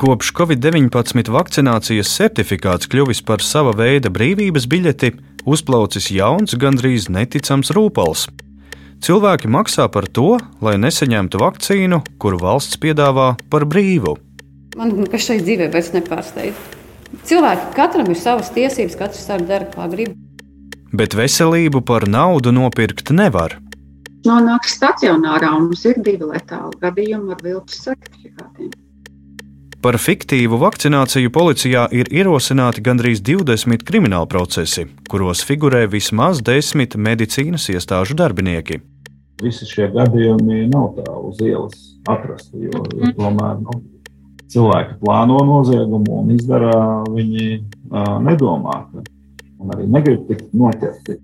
Kopš Covid-19 vakcinācijas certifikāts kļuvis par sava veida brīvības biļeti, uzplaucis jauns, gandrīz neticams rūpals. Cilvēki maksā par to, lai nesaņemtu vakcīnu, kuru valsts piedāvā par brīvu. Man kas šai dzīvē vairs nepārsteidz. Cilvēki katram ir savas tiesības, katrs var darīt, kā grib. Bet veselību par naudu nopirkt nevar. Nonāk stacionārā un mums ir divi letāli gadījumi ar viltus certifikātiem. Par fiktīvu vakcināciju policijā ir ierosināti gandrīz 20 krimināla procesi, kuros figurē vismaz 10 medicīnas iestāžu darbinieki. Visi šie gadījumi nav tā uz ielas atrasti, jo, jo tomēr nu, cilvēki plāno noziegumu un izdara, viņi uh, nedomā, ka, un arī negrib tikt noķerti.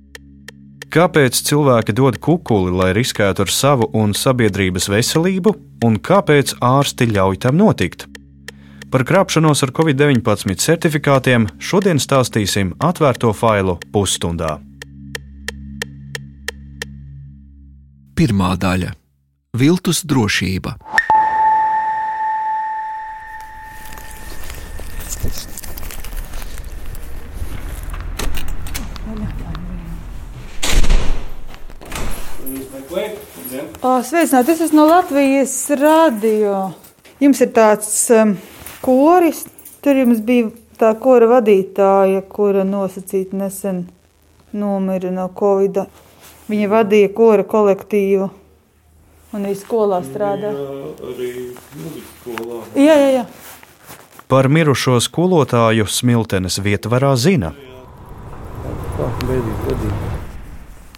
Kāpēc cilvēki dod kukuli, lai riskētu ar savu un sabiedrības veselību, un kāpēc ārsti ļauj tam notikt? Par krāpšanos ar covid-19 certifikātiem šodien stāstīsim atvērto failu pusstundā. Pirmā daļa - viltus drošība. Sveicināti, es esmu no Latvijas radio. Jums ir tāds um, koris, tur jums bija tā kora vadītāja, kura nosacīta nesen nomira no Covid. Viņa vadīja kora kolektīvu un arī skolā strādāja. Arī skolā. Jā, jā, jā. Par mirušo skolotāju Smiltenes vietvarā zina. Tā beidzīgi vadīt.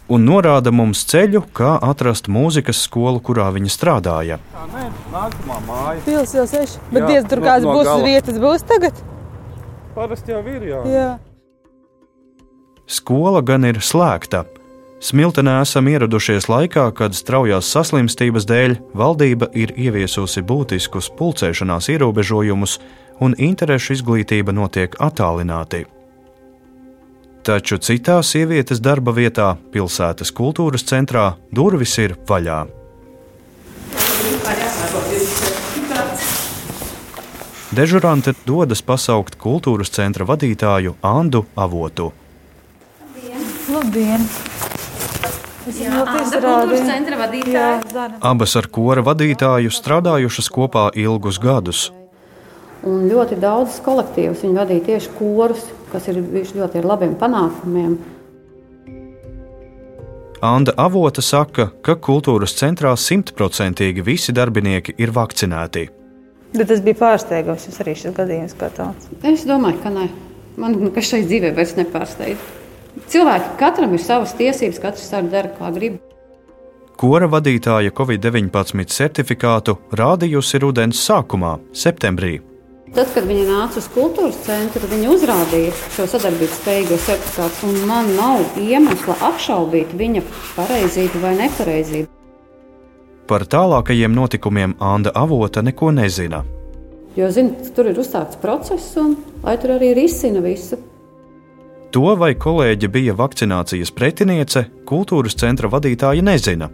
Un norāda mums ceļu, kā atrast mūzikas skolu, kurā viņa strādāja. Tā nē, nākamā māja. Pils jau seši. Bet Jā, diez tur no- kāds no būs gala. vietas būs tagad? Parasti jau ir, jā. Jā. Skola gan ir slēgta. Smiltenē esam ieradušies laikā, kad straujās saslimstības dēļ valdība ir ieviesusi būtiskus pulcēšanās ierobežojumus, un interešu izglītība notiek attālināti. Taču citā sievietes darba vietā, pilsētas kultūras centrā, durvis ir vaļā. Dežurante dodas pasaukt kultūras centra vadītāju Andu Avotu. Labdien! Jā. Abas ar kora vadītāju strādājušas kopā ilgus gadus. Un ļoti daudz kolektīvus viņi vadīja tieši korus, kas ir bijuši ļoti ar labiem panākumiem. Anda Avota saka, ka kultūras centrā simtprocentīgi visi darbinieki ir vakcinēti. Bet tas bija pārsteigums. Es arī šis gadījums kā tāds. Es domāju, ka nē. Man kas šai dzīvē vairs nepārsteidz. Cilvēki katram ir savas tiesības, katrs var darīt, kā grib. Kora vadītāja Covid-19 certifikātu rādījusi rudens sākumā, septembrī. Tad, kad viņi nāca uz kultūras centru, viņi uzrādīja šo sadarbības spējīgo certifikātu, un man nav iemesla apšaubīt viņa pareizību vai nepareizību. Par tālākajiem notikumiem Anda Avota neko nezina. Jo, zinu, tur ir uzsākts process, un lai tur arī risina visu. To, vai kolēģe bija vakcinācijas pretiniece, kultūras centra vadītāja nezina.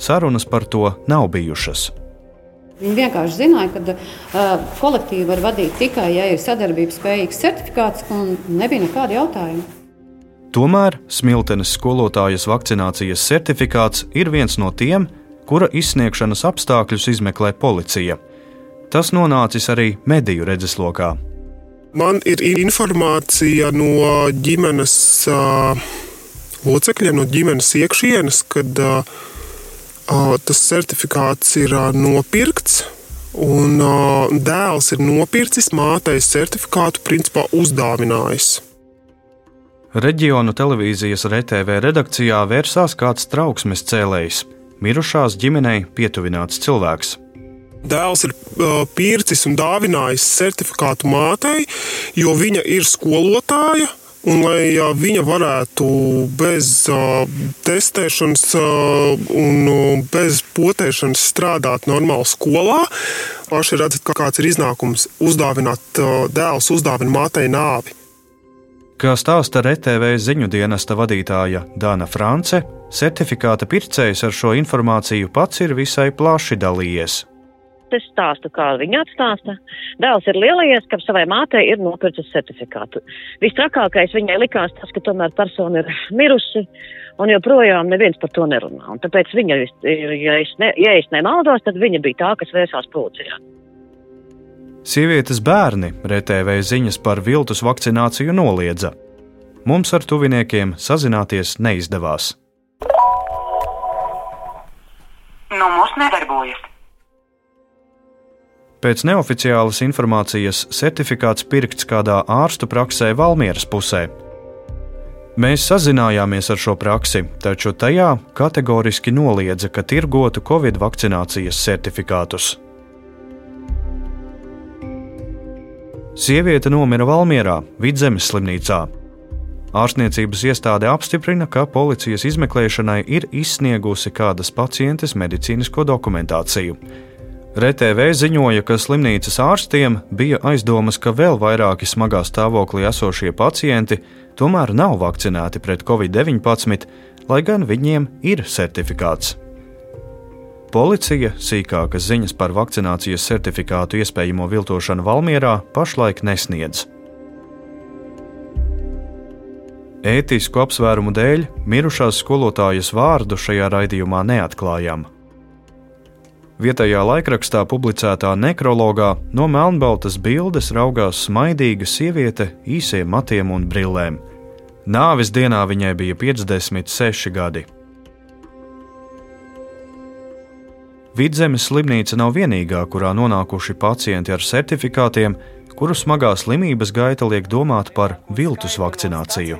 Sarunas par to nav bijušas. Viņi vienkārši zināja, ka uh, kolektīvu var vadīt tikai, ja ir sadarbības spējīgs certifikāts, un nebija nekāda jautājuma. Tomēr Smiltenes skolotājas vakcinācijas certifikāts ir viens no tiem, kura izsniegšanas apstākļus izmeklē policija. Tas nonācis arī mediju redzeslokā. Man ir informācija no ģimenes uh, locekļiem, no ģimenes iekšienes, kad uh, uh, tas certifikāts ir nopirkts. Un dēls ir nopircis mātei certifikātu, principā uzdāvinājis. Reģionu televīzijas RTV redakcijā vērsās kāds trauksmes cēlējs, mirušās ģimenei pietuvināts cilvēks. Dēls ir uh, pircis un dāvinājis certifikātu mātei, jo viņa ir skolotāja. Un, lai viņa varētu bez testēšanas un bez potēšanas strādāt normāli skolā, paši redzat, ka kāds ir iznākums uzdāvināt dēls, uzdāvināt mātei nāvi. Kā stāsta RTV ziņu dienesta vadītāja Dana France, certifikāta pircējs ar šo informāciju pats ir visai plaši dalījies. Es stāstu, kā viņa atstāsta. Dēls ir lielājies, ka savai mātei ir nopircis certifikātu. Vistrakākais viņai likās tas, ka tomēr persona ir mirusi, un joprojām neviens par to nerunā. Un tāpēc viņa, ja es, ne, ja es nemaldos, tad viņa bija tā, kas vērsās policijā. Sievietes bērni RTV ziņas par viltus vakcināciju noliedza. Mums ar tuviniekiem sazināties neizdevās. Numurs nedarbojas. Pēc neoficiālas informācijas certifikāts pirkts kādā ārstu praksē Valmieras pusē. Mēs sazinājāmies ar šo praksi, taču tajā kategoriski noliedza, ka tirgotu Covid vakcinācijas certifikātus. Sieviete nomira Valmierā, Vidzemes slimnīcā. Ārstniecības iestāde apstiprina, ka policijas izmeklēšanai ir izsniegusi kādas pacientes medicīnisko dokumentāciju. RTV ziņoja, ka slimnīcas ārstiem bija aizdomas, ka vēl vairāki smagā stāvoklī esošie pacienti tomēr nav vakcinēti pret covid-19, lai gan viņiem ir certifikāts. Policija sīkākas ziņas par vakcinācijas certifikātu iespējamo viltošanu Valmierā pašlaik nesniedz. Ētisku apsvērumu dēļ mirušās skolotājas vārdu šajā raidījumā neatklājām. Vietējā laikrakstā publicētā nekrologā no melnbaltas bildes raugās smaidīga sieviete īsiem matiem un brillēm. Nāves dienā viņai bija 56 gadi. Vidzemes slimnīca nav vienīgā, kurā nonākuši pacienti ar certifikātiem, kuru smagā slimības gaita liek domāt par viltus vakcināciju.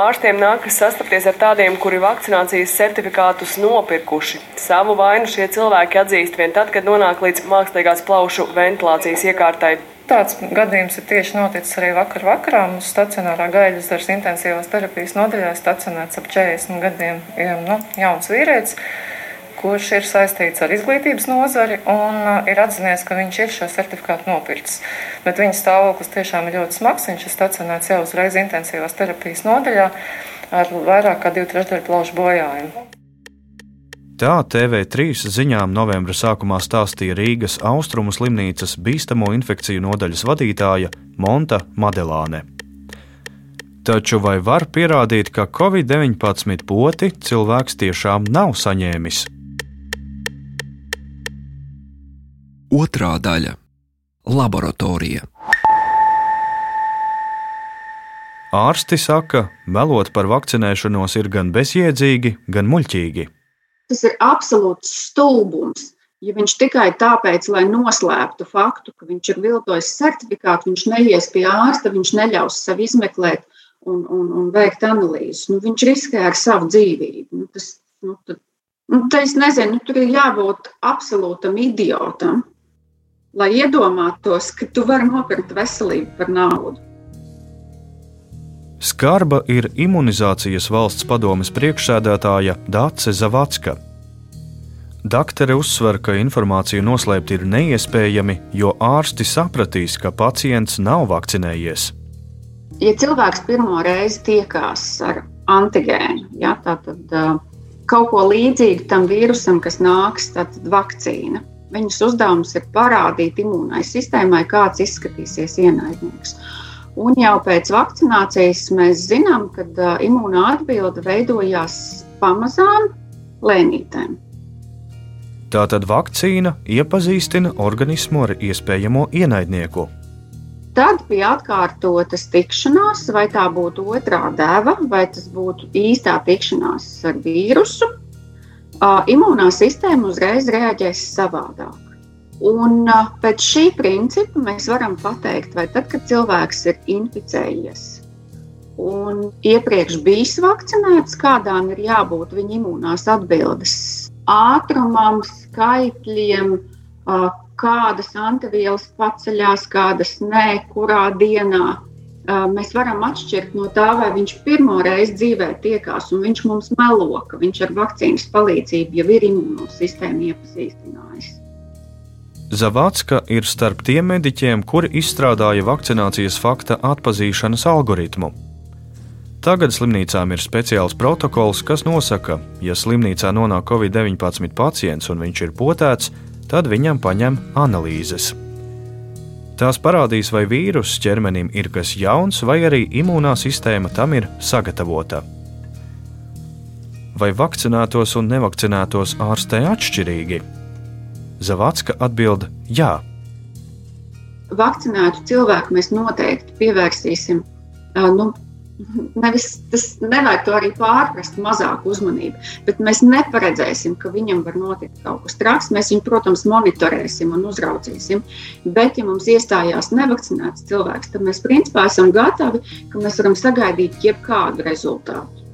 Ārstiem nākas sastapties ar tādiem, kuri vakcinācijas certifikātus nopirkuši. Savu vainu šie cilvēki atzīst vien tad, kad nonāk līdz mākslīgās plaušu ventilācijas iekārtai. Tāds gadījums ir tieši noticis arī vakar vakarā. Mums stacionārā gaļas darbs intensīvās terapijas nodaļā stacionēts ap 40 gadiem nu, jauns vīrietis kurš ir saistīts ar izglītības nozari un uh, ir atzinies, ka viņš ir šo certifikātu nopircis. Bet viņa stāvoklis tiešām ir ļoti smags. Viņš ir stacionēts jau uzreiz intensīvās terapijas nodaļā ar vairāk kā divu trešdaļu plaušu bojājumu. Tā TV3 ziņām novembra sākumā stāstīja Rīgas austrumu slimnīcas bīstamo infekciju nodaļas vadītāja Monta Madelāne. Taču vai var pierādīt, ka Covid-19 poti cilvēks tiešām nav saņēmis? Otra daļa - laboratorija. Ārsti saka, melot par vakcinēšanos ir gan bezjēdzīgi, gan muļķīgi. Tas ir absolūts stulbums. Ja viņš tikai tāpēc, lai noslēptu faktu, ka viņš ir viltojis certifikātu, viņš neies pie ārsta, viņš neļaus sev izmeklēt un, un, un veikt analīzes. Nu, viņš riskē ar savu dzīvību. Nu, tas, nu, tad, nu, es nezinu, nu, tur ir jābūt absolūtam idiotam lai iedomātos, ka tu vari nopirkt veselību par naudu. Skarba ir imunizācijas valsts padomes priekšsēdētāja Dāce Zavacka. Daktere uzsver, ka informāciju noslēpt ir neiespējami, jo ārsti sapratīs, ka pacients nav vakcinējies. Ja cilvēks pirmo reizi tiekās ar antigēnu, ja, tad uh, kaut ko līdzīgu tam vīrusam, kas nāks, tad vakcīna. Viņas uzdevums ir parādīt imūnai sistēmai, kāds izskatīsies ienaidnieks. Un jau pēc vakcinācijas mēs zinām, ka imūnā atbilde veidojās pamazām lēnītēm. Tātad vakcīna iepazīstina organismu ar iespējamo ienaidnieku. Tad bija atkārtotas tikšanās, vai tā būtu otrā deva, vai tas būtu īstā tikšanās ar vīrusu imūnā sistēma uzreiz reaģēs savādāk. Un pēc šī principa mēs varam pateikt, vai tad, kad cilvēks ir inficējies un iepriekš bijis vakcinēts, kādām ir jābūt viņa imūnās atbildes ātrumam, skaitļiem, kādas antivielas paceļās, kādas nē, kurā dienā mēs varam atšķirt no tā, vai viņš pirmo reizi dzīvē tiekās un viņš mums melo, ka viņš ar vakcīnas palīdzību jau ir imūnosistēmu iepazīstinājis. Zavacka ir starp tiem mediķiem, kuri izstrādāja vakcinācijas fakta atpazīšanas algoritmu. Tagad slimnīcām ir speciāls protokols, kas nosaka, ja slimnīcā nonāk Covid-19 pacients un viņš ir potēts, tad viņam paņem analīzes. Tās parādīs, vai vīruss ķermenim ir kas jauns, vai arī imūnā sistēma tam ir sagatavota. Vai vakcinētos un nevakcinētos ārstē atšķirīgi? Zavacka atbild: Jā. Vakcinētu cilvēku mēs noteikti pievērsīsim nu, Nevis, tas nevajag to arī pārprast, mazāku uzmanību, bet mēs neparedzēsim, ka viņam var notikt kaut kas traks. Mēs viņu, protams, monitorēsim un uzraudzīsim. Bet, ja mums iestājās nevakcinēts cilvēks, tad mēs principā esam gatavi, ka mēs varam sagaidīt jebkādu rezultātu.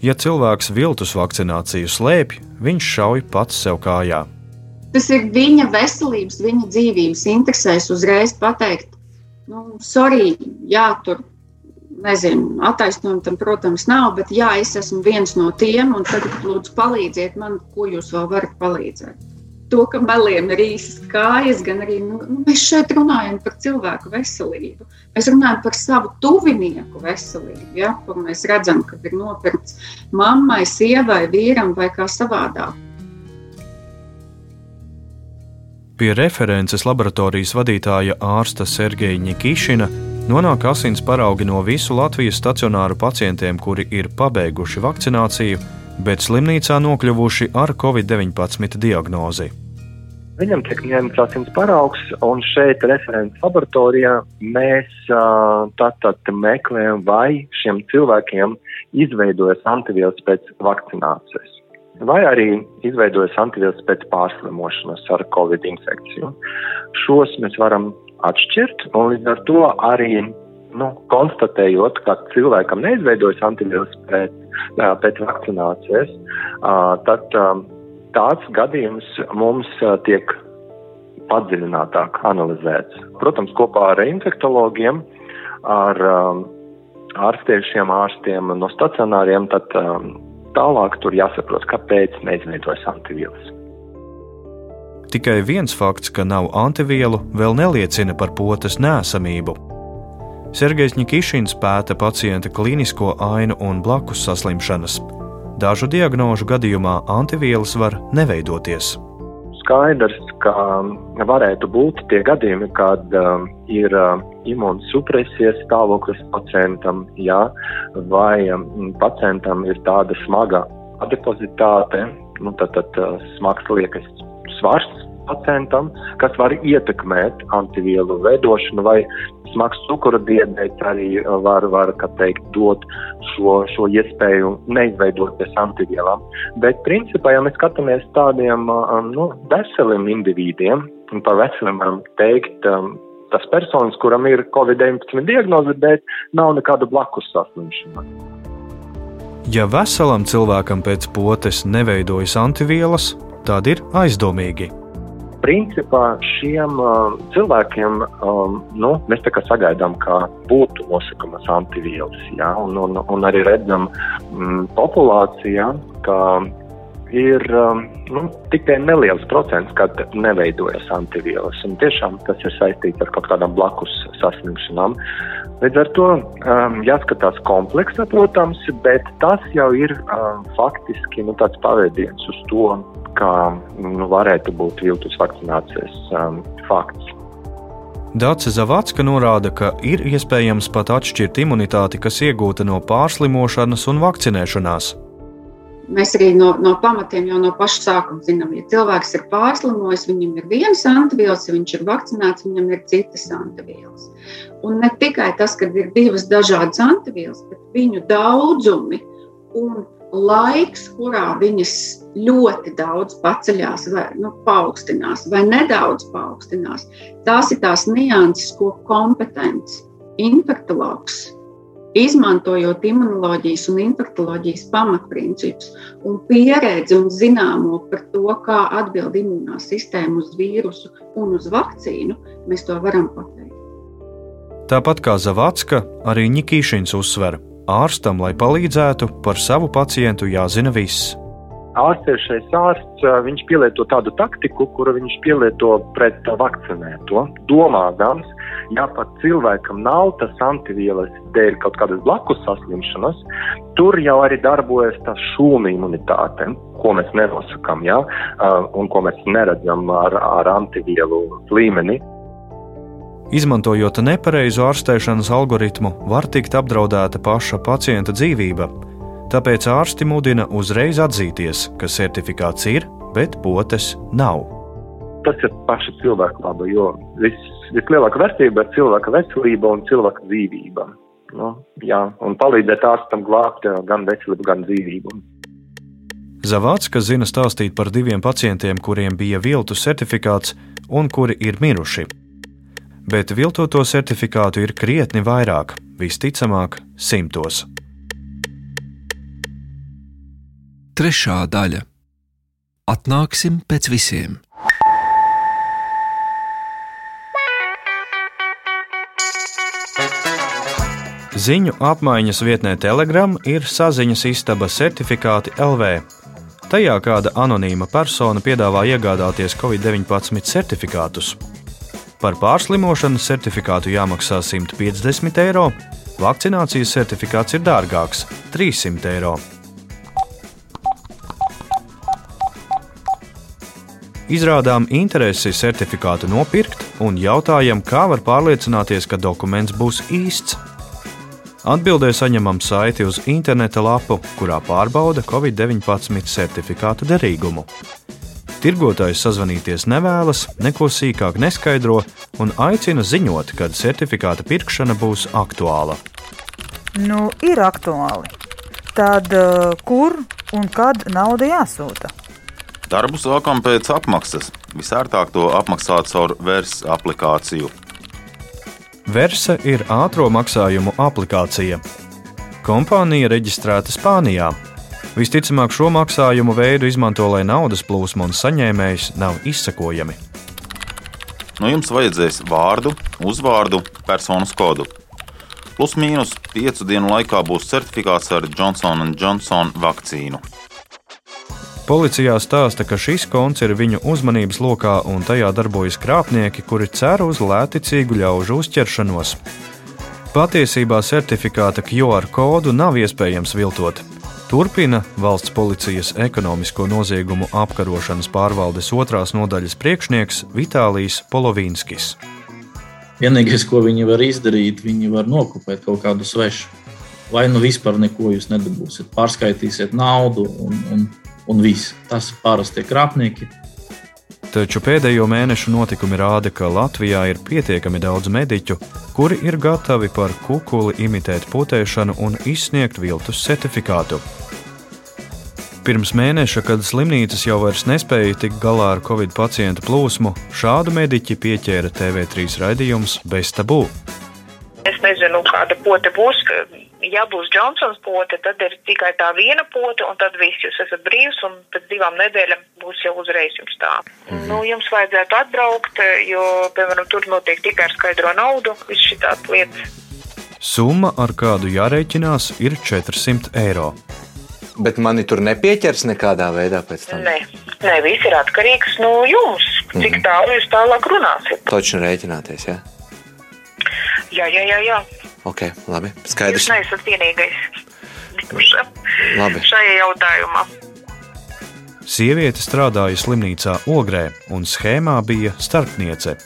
Ja cilvēks viltus vakcināciju slēpj, viņš šauj pats sev kājā. Tas ir viņa veselības, viņa dzīvības interesēs uzreiz pateikt, nu, sorry, jā, tur nezinu, attaisnojumu tam, protams, nav, bet jā, es esmu viens no tiem, un tagad lūdzu palīdziet man, ko jūs vēl varat palīdzēt. To, ka meliem ir īsas kājas, gan arī nu, nu, mēs šeit runājam par cilvēku veselību. Mēs runājam par savu tuvinieku veselību, ja, kur mēs redzam, ka ir nopirkts mammai, sievai, vīram vai kā savādāk. Pie references laboratorijas vadītāja ārsta Sergeja Nikišina nonāk asins paraugi no visu Latvijas stacionāru pacientiem, kuri ir pabeiguši vakcināciju, bet slimnīcā nokļuvuši ar covid-19 diagnozi. Viņam tiek ņemts asins paraugs, un šeit, referents laboratorijā, mēs tātad meklējam, vai šiem cilvēkiem izveidojas antivielas pēc vakcinācijas, vai arī izveidojas antivielas pēc pārslimošanas ar covid infekciju. Šos mēs varam atšķirt, un līdz ar to arī nu, konstatējot, ka cilvēkam neizveidojas antivielas pēc, pēc vakcinācijas, tad tāds gadījums mums tiek padziļinātāk analizēts. Protams, kopā ar infektologiem, ar ārstiešiem, ārstiem no stacionāriem, tad tālāk tur jāsaprot, kāpēc neizveidojas antivielas. Tikai viens fakts, ka nav antivielu, vēl neliecina par potes nēsamību. Sergejs Nikišins pēta pacienta klīnisko ainu un blakus saslimšanas. Dažu diagnožu gadījumā antivielas var neveidoties. Skaidrs, ka varētu būt tie gadījumi, kad um, ir um, imūnsupresijas stāvoklis pacientam, jā, vai um, pacientam ir tāda smaga adipozitāte, nu, tad, tad uh, smags liekas svars pacientam, kas var ietekmēt antivielu veidošanu vai smags cukura diabēts arī var, var teikt, dot šo, šo iespēju neizveidoties antivielām. Bet principā, ja mēs skatāmies tādiem nu, veseliem individiem, un par veseliem varam teikt, tas personis, kuram ir Covid-19 diagnoze, bet nav nekāda blakus saslimšana. Ja veselam cilvēkam pēc potes neveidojas antivielas, tad ir aizdomīgi. Principā šiem uh, cilvēkiem um, nu, mēs sagaidām, ka būtu nosakamas antivielas. Ja? Un, un, un arī redzam mm, populācijā, ka ir um, nu, tikai neliels procents, kad neveidojas antivielas. Un tiešām tas ir saistīts ar kaut kādām blakus saslimšanām. Līdz ar to um, jāskatās kompleksā, protams, bet tas jau ir um, faktiski nu, tāds pavadiens uz to, kā nu, varētu būt viltus vakcinācijas um, fakts. Dācis Zavacka norāda, ka ir iespējams pat atšķirt imunitāti, kas iegūta no pārslimošanas un vakcinēšanās. Mēs arī no, no pamatiem jau no paša sākuma zinām, ja cilvēks ir pārslimojis, viņam ir viens antivielas, ja viņš ir vakcinēts, viņam ir citas antivielas. Un ne tikai tas, ka ir divas dažādas antivielas, bet viņu daudzumi un laiks, kurā viņas ļoti daudz paceļās, vai nu, paaugstinās, vai nedaudz paaugstinās. Tās ir tās nianses, ko kompetents infektologs, izmantojot imunoloģijas un infektoloģijas pamatprincipus un pieredzi un zināmo par to, kā atbild imunā sistēma uz vīrusu un uz vakcīnu, mēs to varam pateikt. Tāpat kā Zavacka, arī Nikīšins uzsver, ārstam, lai palīdzētu, par savu pacientu jāzina viss. Ārstēšais ārsts viņš pielieto tādu taktiku, kuru viņš pielieto pret vakcinēto, domādams, ja pat cilvēkam nav tas antivielas dēļ kaut kādas blakus saslimšanas, tur jau arī darbojas tā šūnu imunitāte, ko mēs nenosakām, ja, un ko mēs neredzam ar, ar antivielu līmeni. Izmantojot nepareizu ārstēšanas algoritmu, var tikt apdraudēta paša pacienta dzīvība. Tāpēc ārsti mudina uzreiz atzīties, ka certifikāts ir, bet potes nav. Tas ir paša cilvēka laba, jo viss, vislielākā vērtība ir cilvēka veselība un cilvēka dzīvība. Nu, jā, un palīdzēt ārstam glābt gan veselību, gan dzīvību. Zavāts, kas zina stāstīt par diviem pacientiem, kuriem bija viltu certifikāts un kuri ir miruši. Bet viltoto certifikātu ir krietni vairāk, visticamāk, simtos. Trešā daļa - Atnāksim pēc visiem! Ziņu apmaiņas vietnē Telegram ir saziņas istaba certifikāti LV. Tajā kāda anonīma persona piedāvā iegādāties Covid-19 certifikātus. Par pārslimošanas certifikātu jāmaksā 150 eiro, vakcinācijas certifikāts ir dārgāks - 300 eiro. Izrādām interesi certifikātu nopirkt un jautājam, kā var pārliecināties, ka dokuments būs īsts. Atbildē saņemam saiti uz interneta lapu, kurā pārbauda Covid-19 certifikātu derīgumu. Tirgotājs sazvanīties nevēlas, neko sīkāk neskaidro un aicina ziņot, kad certifikāta pirkšana būs aktuāla. Nu, ir aktuāli. Tad uh, kur un kad nauda jāsūta? Darbu sākam pēc apmaksas. Visērtāk to apmaksāt caur VERS aplikāciju. Versa ir ātrā maksājumu aplikācija. Kompānija reģistrēta Spānijā. Visticamāk, šo maksājumu veidu izmanto, lai naudas plūsma un saņēmējs nav izsekojami. Nu, jums vajadzēs vārdu, uzvārdu, personas kodu. Plus mīnus piecu dienu laikā būs certifikāts ar Johnson Johnson vakcīnu. Policijā stāsta, ka šis konts ir viņu uzmanības lokā un tajā darbojas krāpnieki, kuri cer uz lēticīgu ļaužu uzķeršanos. Patiesībā certifikāta QR kodu nav iespējams viltot. Turpina valsts policijas ekonomisko noziegumu apkarošanas pārvaldes otrās nodaļas priekšnieks Vitālijs Polovīnskis. Vienīgais, ko viņi var izdarīt, viņi var nokopēt kaut kādu svešu. Vai nu vispār neko jūs nedabūsiet, pārskaitīsiet naudu un, un un viss. Tas parasti ir krāpnieki. Taču pēdējo mēnešu notikumi rāda, ka Latvijā ir pietiekami daudz mediķu, kuri ir gatavi par kukuli imitēt putēšanu un izsniegt viltus certifikātu. Pirms mēneša, kad slimnīcas jau vairs nespēja tikt galā ar covid pacientu plūsmu, šādu mediķi pieķēra TV3 raidījums bez tabū. Es nezinu, kāda pote būs ja būs Johnsons pote, tad ir tikai tā viena pote, un tad viss jūs esat brīvs, un pēc divām nedēļām būs jau uzreiz jums tā. Mhm. Nu, jums vajadzētu atbraukt, jo, piemēram, tur notiek tikai ar skaidro naudu, viss šī tādas lietas. Summa, ar kādu jārēķinās, ir 400 eiro. Bet mani tur nepieķers nekādā veidā pēc tam. Nē, Nē viss ir atkarīgs no jums. Cik mm tālu jūs tālāk runāsiet? Taču rēķināties, jā? Jā, jā, jā. jā. Ok, labi. Skaidrs. Jūs neesat vienīgais. Labi. Šajā jautājumā. Sieviete strādāja slimnīcā Ogrē un schēmā bija starpniece.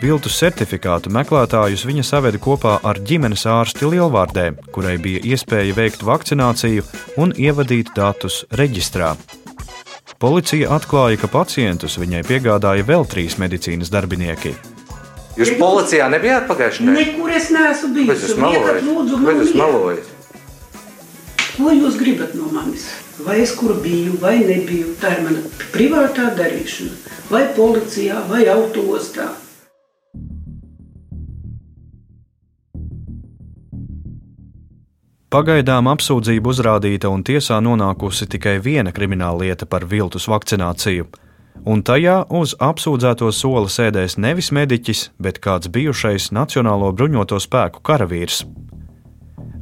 Viltus certifikātu meklētājus viņa saveda kopā ar ģimenes ārsti Lielvārdē, kurai bija iespēja veikt vakcināciju un ievadīt datus reģistrā. Policija atklāja, ka pacientus viņai piegādāja vēl trīs medicīnas darbinieki. Jūs policijā nebijāt pagājušajā nedēļā? Nekur es neesmu bijis. Bet jūs melojat? Lūdzu, Bet jūs melojat? Ko jūs gribat no manis? Vai es kur biju, vai nebiju? Tā ir mana privātā darīšana. Vai policijā, vai autostā. Pagaidām apsūdzība uzrādīta un tiesā nonākusi tikai viena krimināla lieta par viltus vakcināciju un tajā uz apsūdzēto soli sēdēs nevis mediķis, bet kāds bijušais Nacionālo bruņoto spēku karavīrs.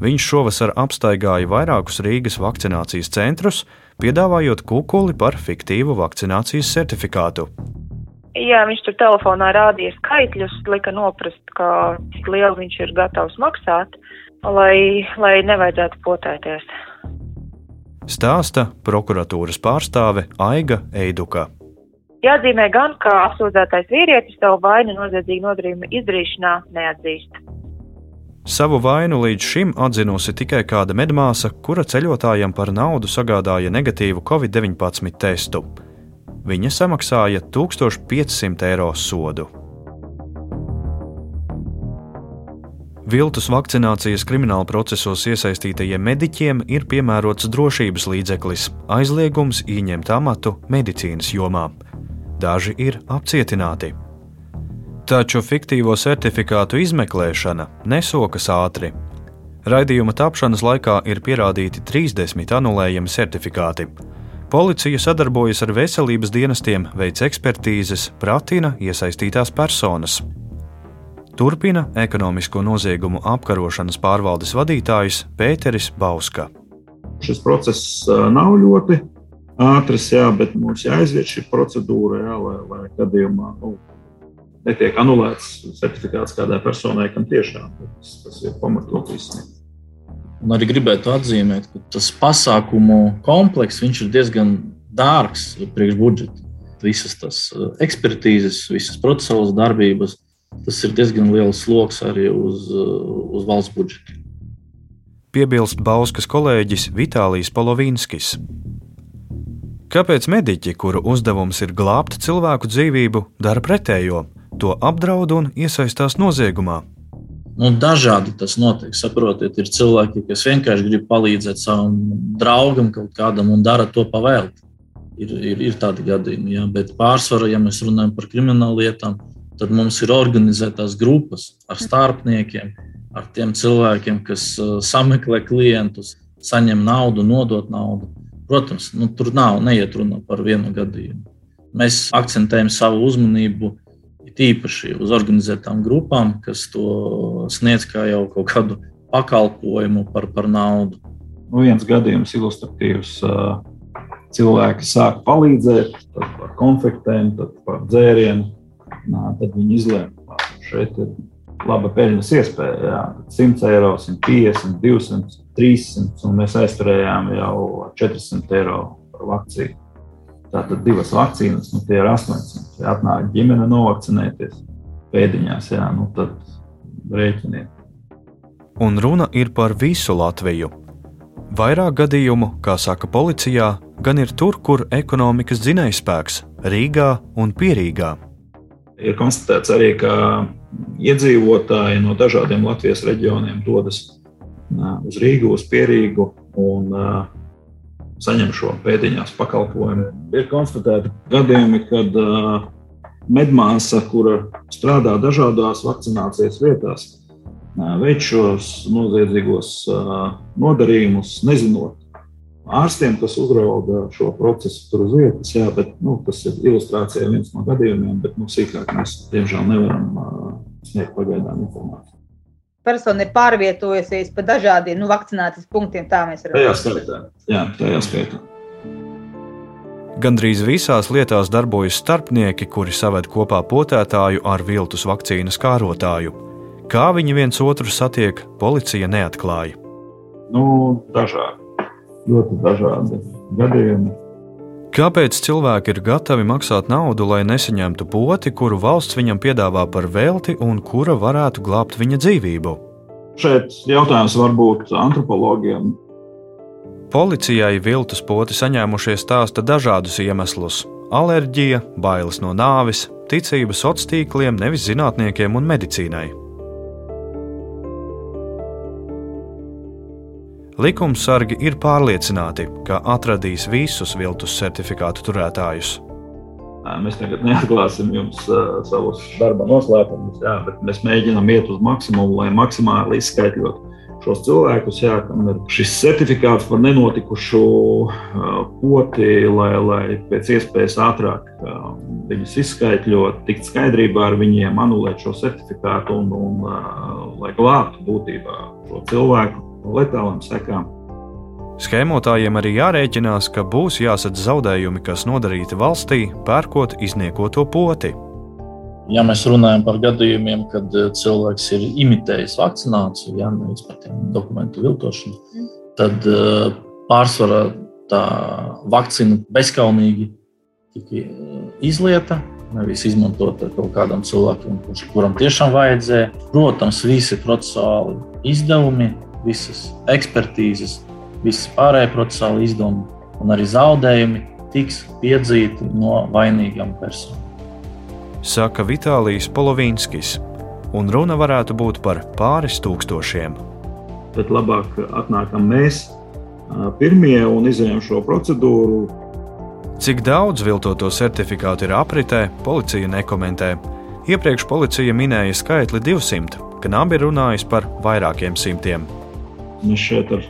Viņš šovasar apstaigāja vairākus Rīgas vakcinācijas centrus, piedāvājot kukuli par fiktīvu vakcinācijas certifikātu. Jā, viņš tur telefonā rādīja skaitļus, lika noprast, ka cik lielu viņš ir gatavs maksāt, lai, lai nevajadzētu potēties. Stāsta prokuratūras pārstāve Aiga Eiduka. Jāatzīmē gan, ka apsūdzētais vīrietis savu vainu noziedzīgu nodarījumu izdarīšanā neatzīst. Savu vainu līdz šim atzinusi tikai kāda medmāsa, kura ceļotājam par naudu sagādāja negatīvu Covid-19 testu. Viņa samaksāja 1500 eiro sodu. Viltus vakcinācijas krimināla procesos iesaistītajiem mediķiem ir piemērots drošības līdzeklis - aizliegums ieņemt amatu medicīnas jomā. Daži ir apcietināti. Taču fiktīvo certifikātu izmeklēšana nesokas ātri. Raidījuma tapšanas laikā ir pierādīti 30 anulējami certifikāti. Policija sadarbojas ar veselības dienestiem, veic ekspertīzes, pratina iesaistītās personas. Turpina ekonomisko noziegumu apkarošanas pārvaldes vadītājs Pēteris Bauska. Šis process nav ļoti ātrs, jā, bet mums jāizviet šī procedūra, jā, lai, lai gadījumā nu, netiek anulēts certifikāts kādai personai, kam tiešām tas, tas ir pamatots izsniegts. Un arī gribētu atzīmēt, ka tas pasākumu komplekss ir diezgan dārgs priekš budžeta. Visas tas eh, ekspertīzes, visas procesuālas darbības, tas ir diezgan liels sloks arī uz, eh, uz valsts budžetu. Piebilst Bauskas kolēģis Vitālijs Polovīnskis. Kāpēc mediķi, kuru uzdevums ir glābt cilvēku dzīvību, dara pretējo, to apdraud un iesaistās noziegumā? Nu, dažādi tas notiek. Saprotiet, ir cilvēki, kas vienkārši grib palīdzēt savam draugam kaut kādam un dara to pavēlti. Ir, ir, ir tādi gadījumi, jā, bet pārsvarā, ja mēs runājam par kriminālu lietām, tad mums ir organizētās grupas ar starpniekiem, ar tiem cilvēkiem, kas uh, sameklē klientus, saņem naudu, nodot naudu. Protams, nu, tur nav neiet runa par vienu gadījumu. Mēs akcentējam savu uzmanību tīpaši uz organizētām grupām, kas to sniedz kā jau kaut kādu pakalpojumu par, par naudu. Nu, viens gadījums ilustratīvs. Cilvēki sāk palīdzēt, tad par konfektēm, tad par dzērienu. Nā, tad viņi izlēma, ka šeit ir laba peļņas iespēja. Jā. 100 eiro, 150, 200, 300, un mēs aizturējām jau 400 eiro par vakcīnu. Tātad divas vakcīnas, nu, tie ir 800. Ja atnāk ģimene novakcinēties pēdiņās, jā, nu, tad rēķiniet. Un runa ir par visu Latviju. Vairāk gadījumu, kā saka policijā, gan ir tur, kur ekonomikas dzinējspēks - Rīgā un Pierīgā. Ir konstatēts arī, ka iedzīvotāji no dažādiem Latvijas reģioniem dodas uz Rīgu, uz Pierīgu un saņem šo pēdiņās pakalpojumu. Ir konstatēti gadījumi, kad medmāsa, kura strādā dažādās vakcinācijas vietās, veic šos noziedzīgos nodarījumus, nezinot ārstiem, kas uzrauga šo procesu tur uz vietas. Jā, bet, nu, tas ir ilustrācija viens no gadījumiem, bet nu, sīkāk mēs diemžēl nevaram uh, sniegt pagaidām informāciju persona ir pārvietojusies pa dažādiem nu, vakcinācijas punktiem. Tā mēs redzam. Tajā skaitā. Jā, tajā skaitā. Gandrīz visās lietās darbojas starpnieki, kuri saved kopā potētāju ar viltus vakcīnas kārotāju. Kā viņi viens otru satiek, policija neatklāja. Nu, dažādi, ļoti dažādi gadījumi. Kāpēc cilvēki ir gatavi maksāt naudu, lai nesaņemtu poti, kuru valsts viņam piedāvā par velti un kura varētu glābt viņa dzīvību? Šeit jautājums var būt antropologiem. Policijai viltus poti saņēmušie stāsta dažādus iemeslus - alerģija, bailes no nāves, ticība sociāliem tīkliem, nevis zinātniekiem un medicīnai. Likumsargi ir pārliecināti, ka atradīs visus viltus certifikātu turētājus. Mēs tagad neatklāsim jums uh, savus darba noslēpumus, jā, bet mēs mēģinām iet uz maksimumu, lai maksimāli izskaidrotu šos cilvēkus, jā, kam ir šis certifikāts par nenotikušu uh, poti, lai, lai pēc iespējas ātrāk uh, viņus izskaidrot, tikt skaidrībā ar viņiem, anulēt šo certifikātu un, un uh, lai glābtu būtībā šo cilvēku letālām sekām. Schēmotājiem arī jārēķinās, ka būs jāsadz zaudējumi, kas nodarīti valstī, pērkot izniekoto poti. Ja mēs runājam par gadījumiem, kad eh, cilvēks ir imitējis vakcināciju, ja nevis par tiem dokumentu viltošanu, mm. tad uh, pārsvarā tā vakcīna bezskaunīgi tika izlieta. Nevis izmantot kaut kādam cilvēkam, kurš, kuram tiešām vajadzēja. Protams, visi procesuāli izdevumi, visas ekspertīzes, visas pārējie procesuāli izdevumi un arī zaudējumi tiks piedzīti no vainīgām personām. Saka Vitālijs Polovīnskis, un runa varētu būt par pāris tūkstošiem. Bet labāk atnākam mēs pirmie un izējām šo procedūru. Cik daudz viltoto certifikātu ir apritē, policija nekomentē. Iepriekš policija minēja skaitli 200, Knabi runājis par vairākiem simtiem. Mēs šeit ar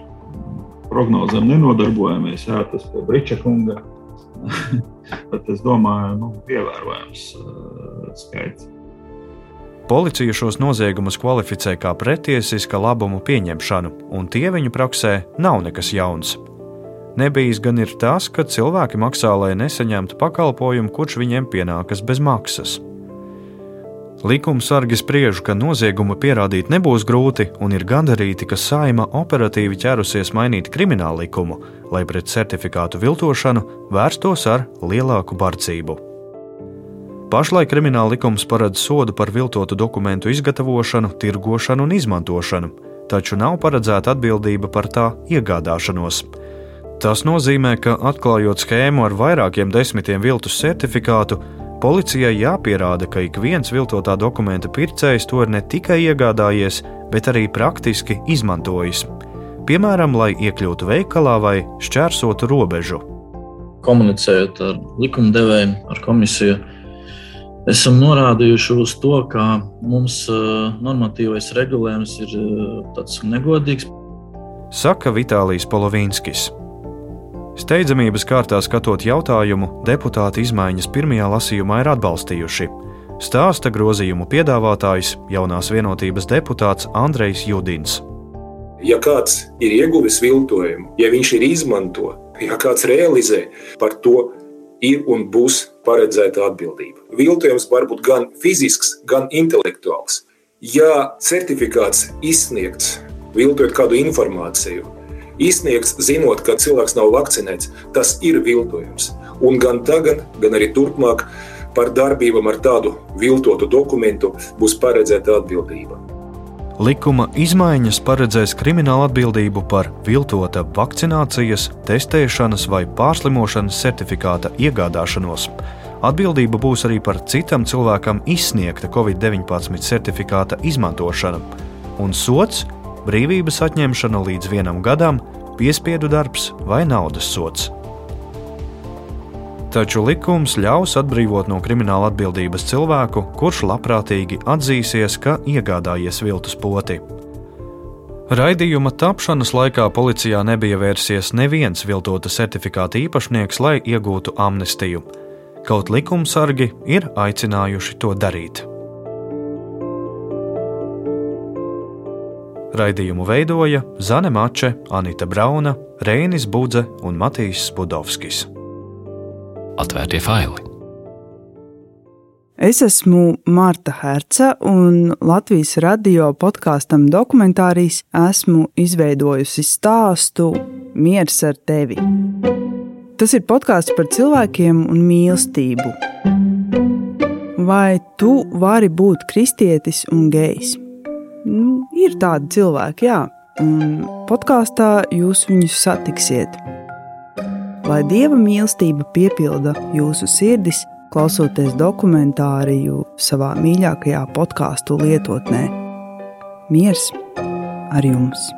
prognozēm nenodarbojamies. Jā, tas ir Briča kunga. Bet es domāju, nu, ievērojams uh, skaits. Policija šos noziegumus kvalificē kā pretiesiska labumu pieņemšanu, un tie viņu praksē nav nekas jauns. Nebijis gan ir tas, ka cilvēki maksā, lai nesaņemtu pakalpojumu, kurš viņiem pienākas bez maksas. Likumsargi spriež, ka noziegumu pierādīt nebūs grūti, un ir gandarīti, ka saima operatīvi ķērusies mainīt kriminālu likumu, lai pret certifikātu viltošanu vērstos ar lielāku bardzību. Pašlaik krimināla likums paredz sodu par viltotu dokumentu izgatavošanu, tirgošanu un izmantošanu, taču nav paredzēta atbildība par tā iegādāšanos. Tas nozīmē, ka atklājot schēmu ar vairākiem desmitiem viltus certifikātu, Policijai jāpierāda, ka ik viens viltotā dokumenta pircējs to ir ne tikai iegādājies, bet arī praktiski izmantojis. Piemēram, lai iekļūtu veikalā vai šķērsotu robežu. Komunicējot ar likumdevējiem, ar komisiju, esam norādījuši uz to, ka mums uh, normatīvais regulējums ir uh, tāds negodīgs. Saka Vitālijs Polovīnskis. Steidzamības kārtā skatot jautājumu, deputāti izmaiņas pirmajā lasījumā ir atbalstījuši. Stāsta grozījumu piedāvātājs, jaunās vienotības deputāts Andrejs Judins. Ja kāds ir ieguvis viltojumu, ja viņš ir izmanto, ja kāds realizē, par to ir un būs paredzēta atbildība. Viltojums var būt gan fizisks, gan intelektuāls. Ja certifikāts izsniegts, viltojot kādu informāciju, izsniegts, zinot, ka cilvēks nav vakcinēts, tas ir viltojums. Un gan tagad, gan arī turpmāk par darbībām ar tādu viltotu dokumentu būs paredzēta atbildība. Likuma izmaiņas paredzēs kriminālu atbildību par viltota vakcinācijas, testēšanas vai pārslimošanas certifikāta iegādāšanos. Atbildība būs arī par citam cilvēkam izsniegta COVID-19 certifikāta izmantošanu, un sots brīvības atņemšana līdz vienam gadam, piespiedu darbs vai naudas sots. Taču likums ļaus atbrīvot no krimināla atbildības cilvēku, kurš labprātīgi atzīsies, ka iegādājies viltus poti. Raidījuma tapšanas laikā policijā nebija vērsies neviens viltota certifikāta īpašnieks, lai iegūtu amnestiju. Kaut likumsargi ir aicinājuši to darīt. Raidījumu veidoja Zane Mače, Anita Brauna, Reinis Budze un Matīs Budovskis. Atvērtie faili! Es esmu Marta Herca, un Latvijas radio podkāstam dokumentārijas esmu izveidojusi stāstu Miers ar tevi. Tas ir podkāsts par cilvēkiem un mīlestību. Vai tu vari būt kristietis un gejs? Nu, ir tādi cilvēki, jā, un podkāstā jūs viņus satiksiet. Lai dieva mīlestība piepilda jūsu sirdis, klausoties dokumentāriju savā mīļākajā podkāstu lietotnē. Miers ar jums!